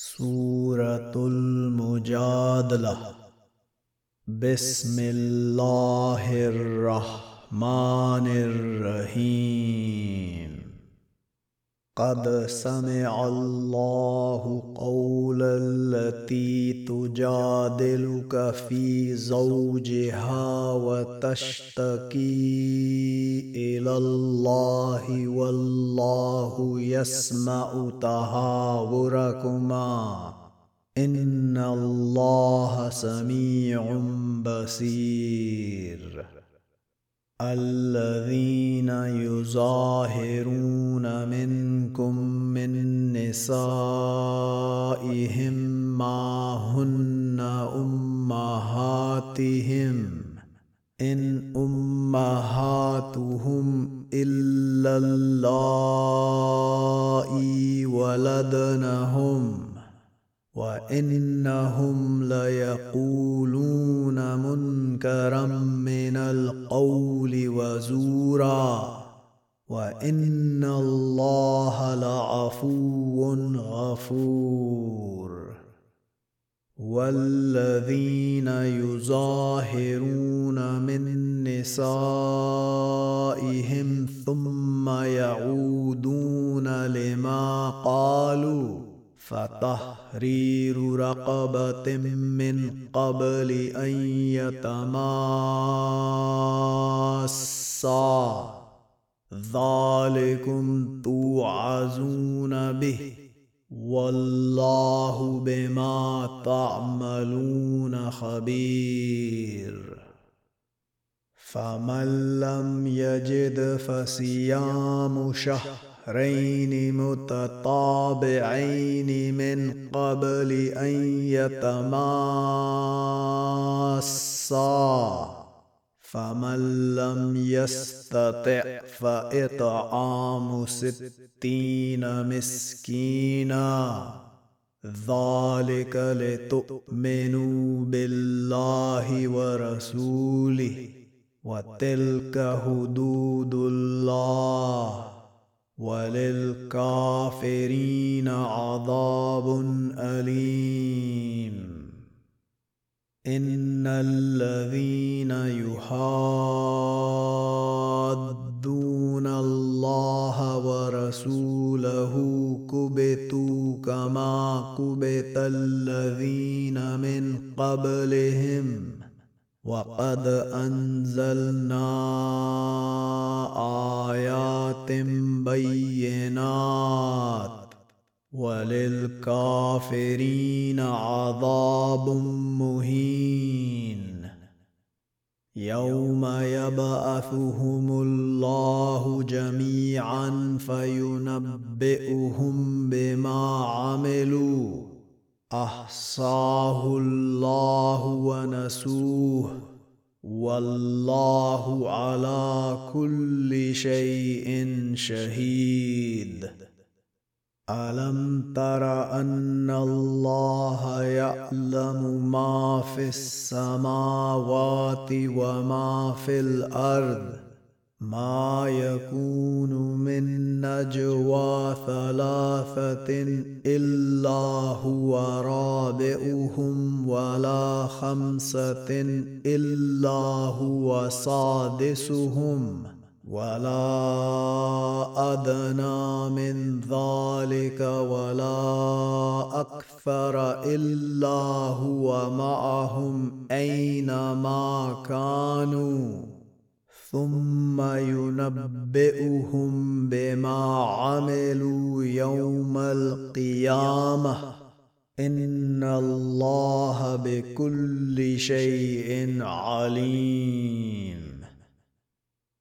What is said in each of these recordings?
سورة المجادلة بسم الله الرحمن الرحيم قد سمع الله قول التي تجادلك في زوجها وتشتكي إلى الله والله يسمع تهاوركما ان الله سميع بصير الذين يظاهرون منكم من نسائهم ما هن أمهاتهم إن أمهاتهم إلا اللائي ولدنهم. وانهم ليقولون منكرا من القول وزورا وان الله لعفو غفور والذين يظاهرون من نسائهم ثم يعودون لما قالوا فتحرير رقبة من قبل أن يتماسا. ذلكم توعزون به والله بما تعملون خبير. فمن لم يجد فصيام شهر شهرين متطابعين من قبل أن يتماسا. فمن لم يستطع فإطعام ستين مسكينا. ذلك لتؤمنوا بالله ورسوله وتلك حدود الله. وللكافرين عذاب أليم. إن الذين يحادون الله ورسوله كبتوا كما كبت الذين من قبلهم. وقد أنزلنا آيات بينات. وللكافرين عذاب مهين. يوم يبعثهم الله جميعا فينبئهم بما عملوا. أحصاه الله ونسوه. والله على كل شيء شهيد. ألم تر أن الله يعلم ما في السماوات وما في الأرض؟ ما يكون من نجوى ثلاثة إلا هو رابئهم ولا خمسة إلا هو سادسهم. ولا أدنى من ذلك ولا أكثر إلا هو معهم أينما كانوا. ثم ينبئهم بما عملوا يوم القيامة. إن الله بكل شيء عليم.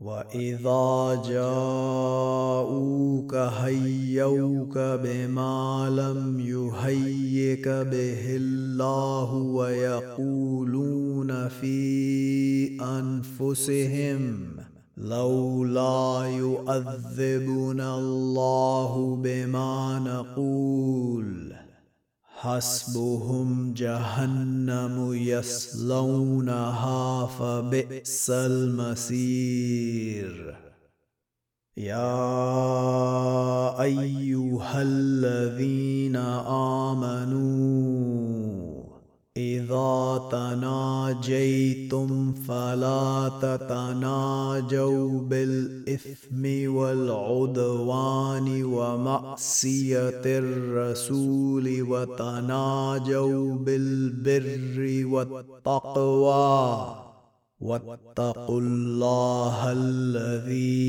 واذا جاءوك هيوك بما لم يهيك به الله ويقولون في انفسهم لولا يؤذبنا الله بما نقول حسبهم جهنم يصلونها فبئس المصير. يا أيها الذين آمنوا إذا تناجيتم فلا تتناجوا بالإثم والعدوان ومعصية الرسول وتناجوا بالبر والتقوى. واتقوا الله الذي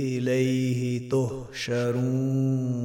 إليه تهشرون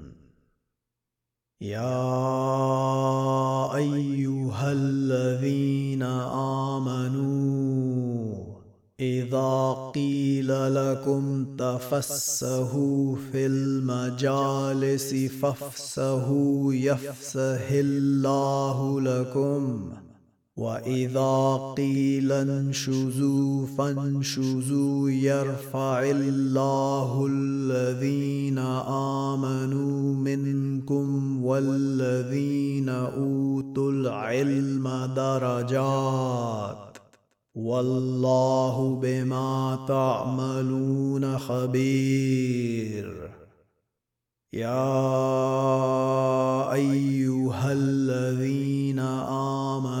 يا أيها الذين آمنوا إذا قيل لكم تفسهوا في المجالس فافسهوا يفسه الله لكم واذا قيل انشزوا فانشزوا يرفع الله الذين امنوا منكم والذين اوتوا العلم درجات والله بما تعملون خبير يا ايها الذين امنوا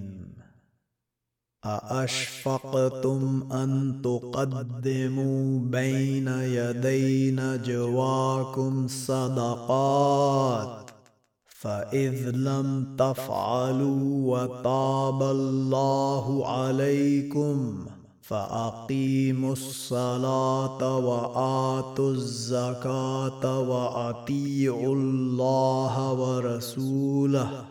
ااشفقتم ان تقدموا بين يدي نجواكم صدقات فاذ لم تفعلوا وتاب الله عليكم فاقيموا الصلاه واتوا الزكاه واطيعوا الله ورسوله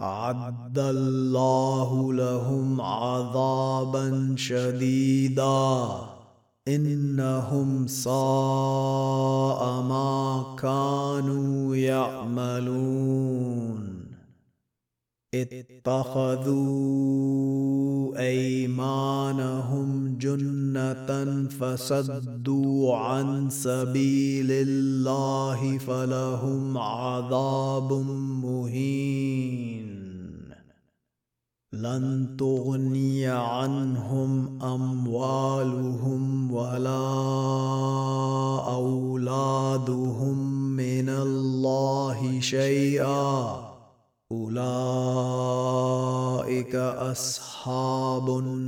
اعد الله لهم عذابا شديدا. إنهم ساء ما كانوا يعملون. اتخذوا أيمانهم جنة فصدوا عن سبيل الله فلهم عذاب مهين. لن تغني عنهم أموالهم ولا أولادهم من الله شيئا. أولئك أصحاب النار.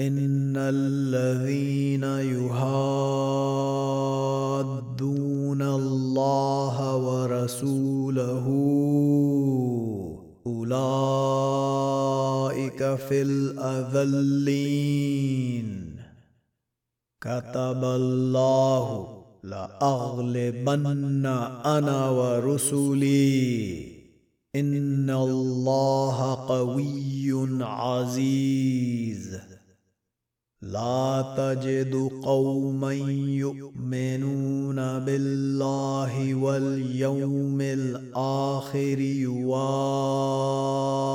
إن الذين يهادون الله ورسوله أولئك في الأذلين. كتب الله لأغلبن أنا ورسلي. إن الله قوي عزيز. لا تجد قوما يؤمنون بالله واليوم الآخر يوادون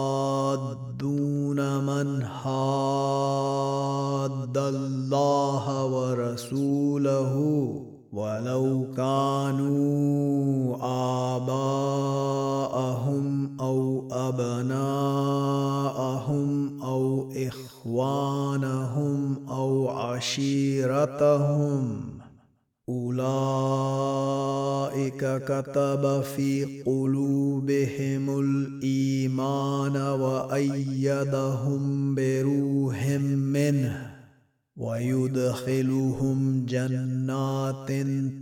أولئك كتب في قلوبهم الإيمان وأيدهم بروح منه ويدخلهم جنات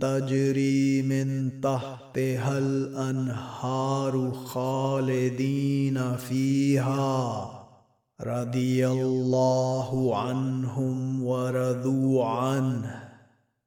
تجري من تحتها الأنهار خالدين فيها. رضي الله عنهم ورضوا عنه.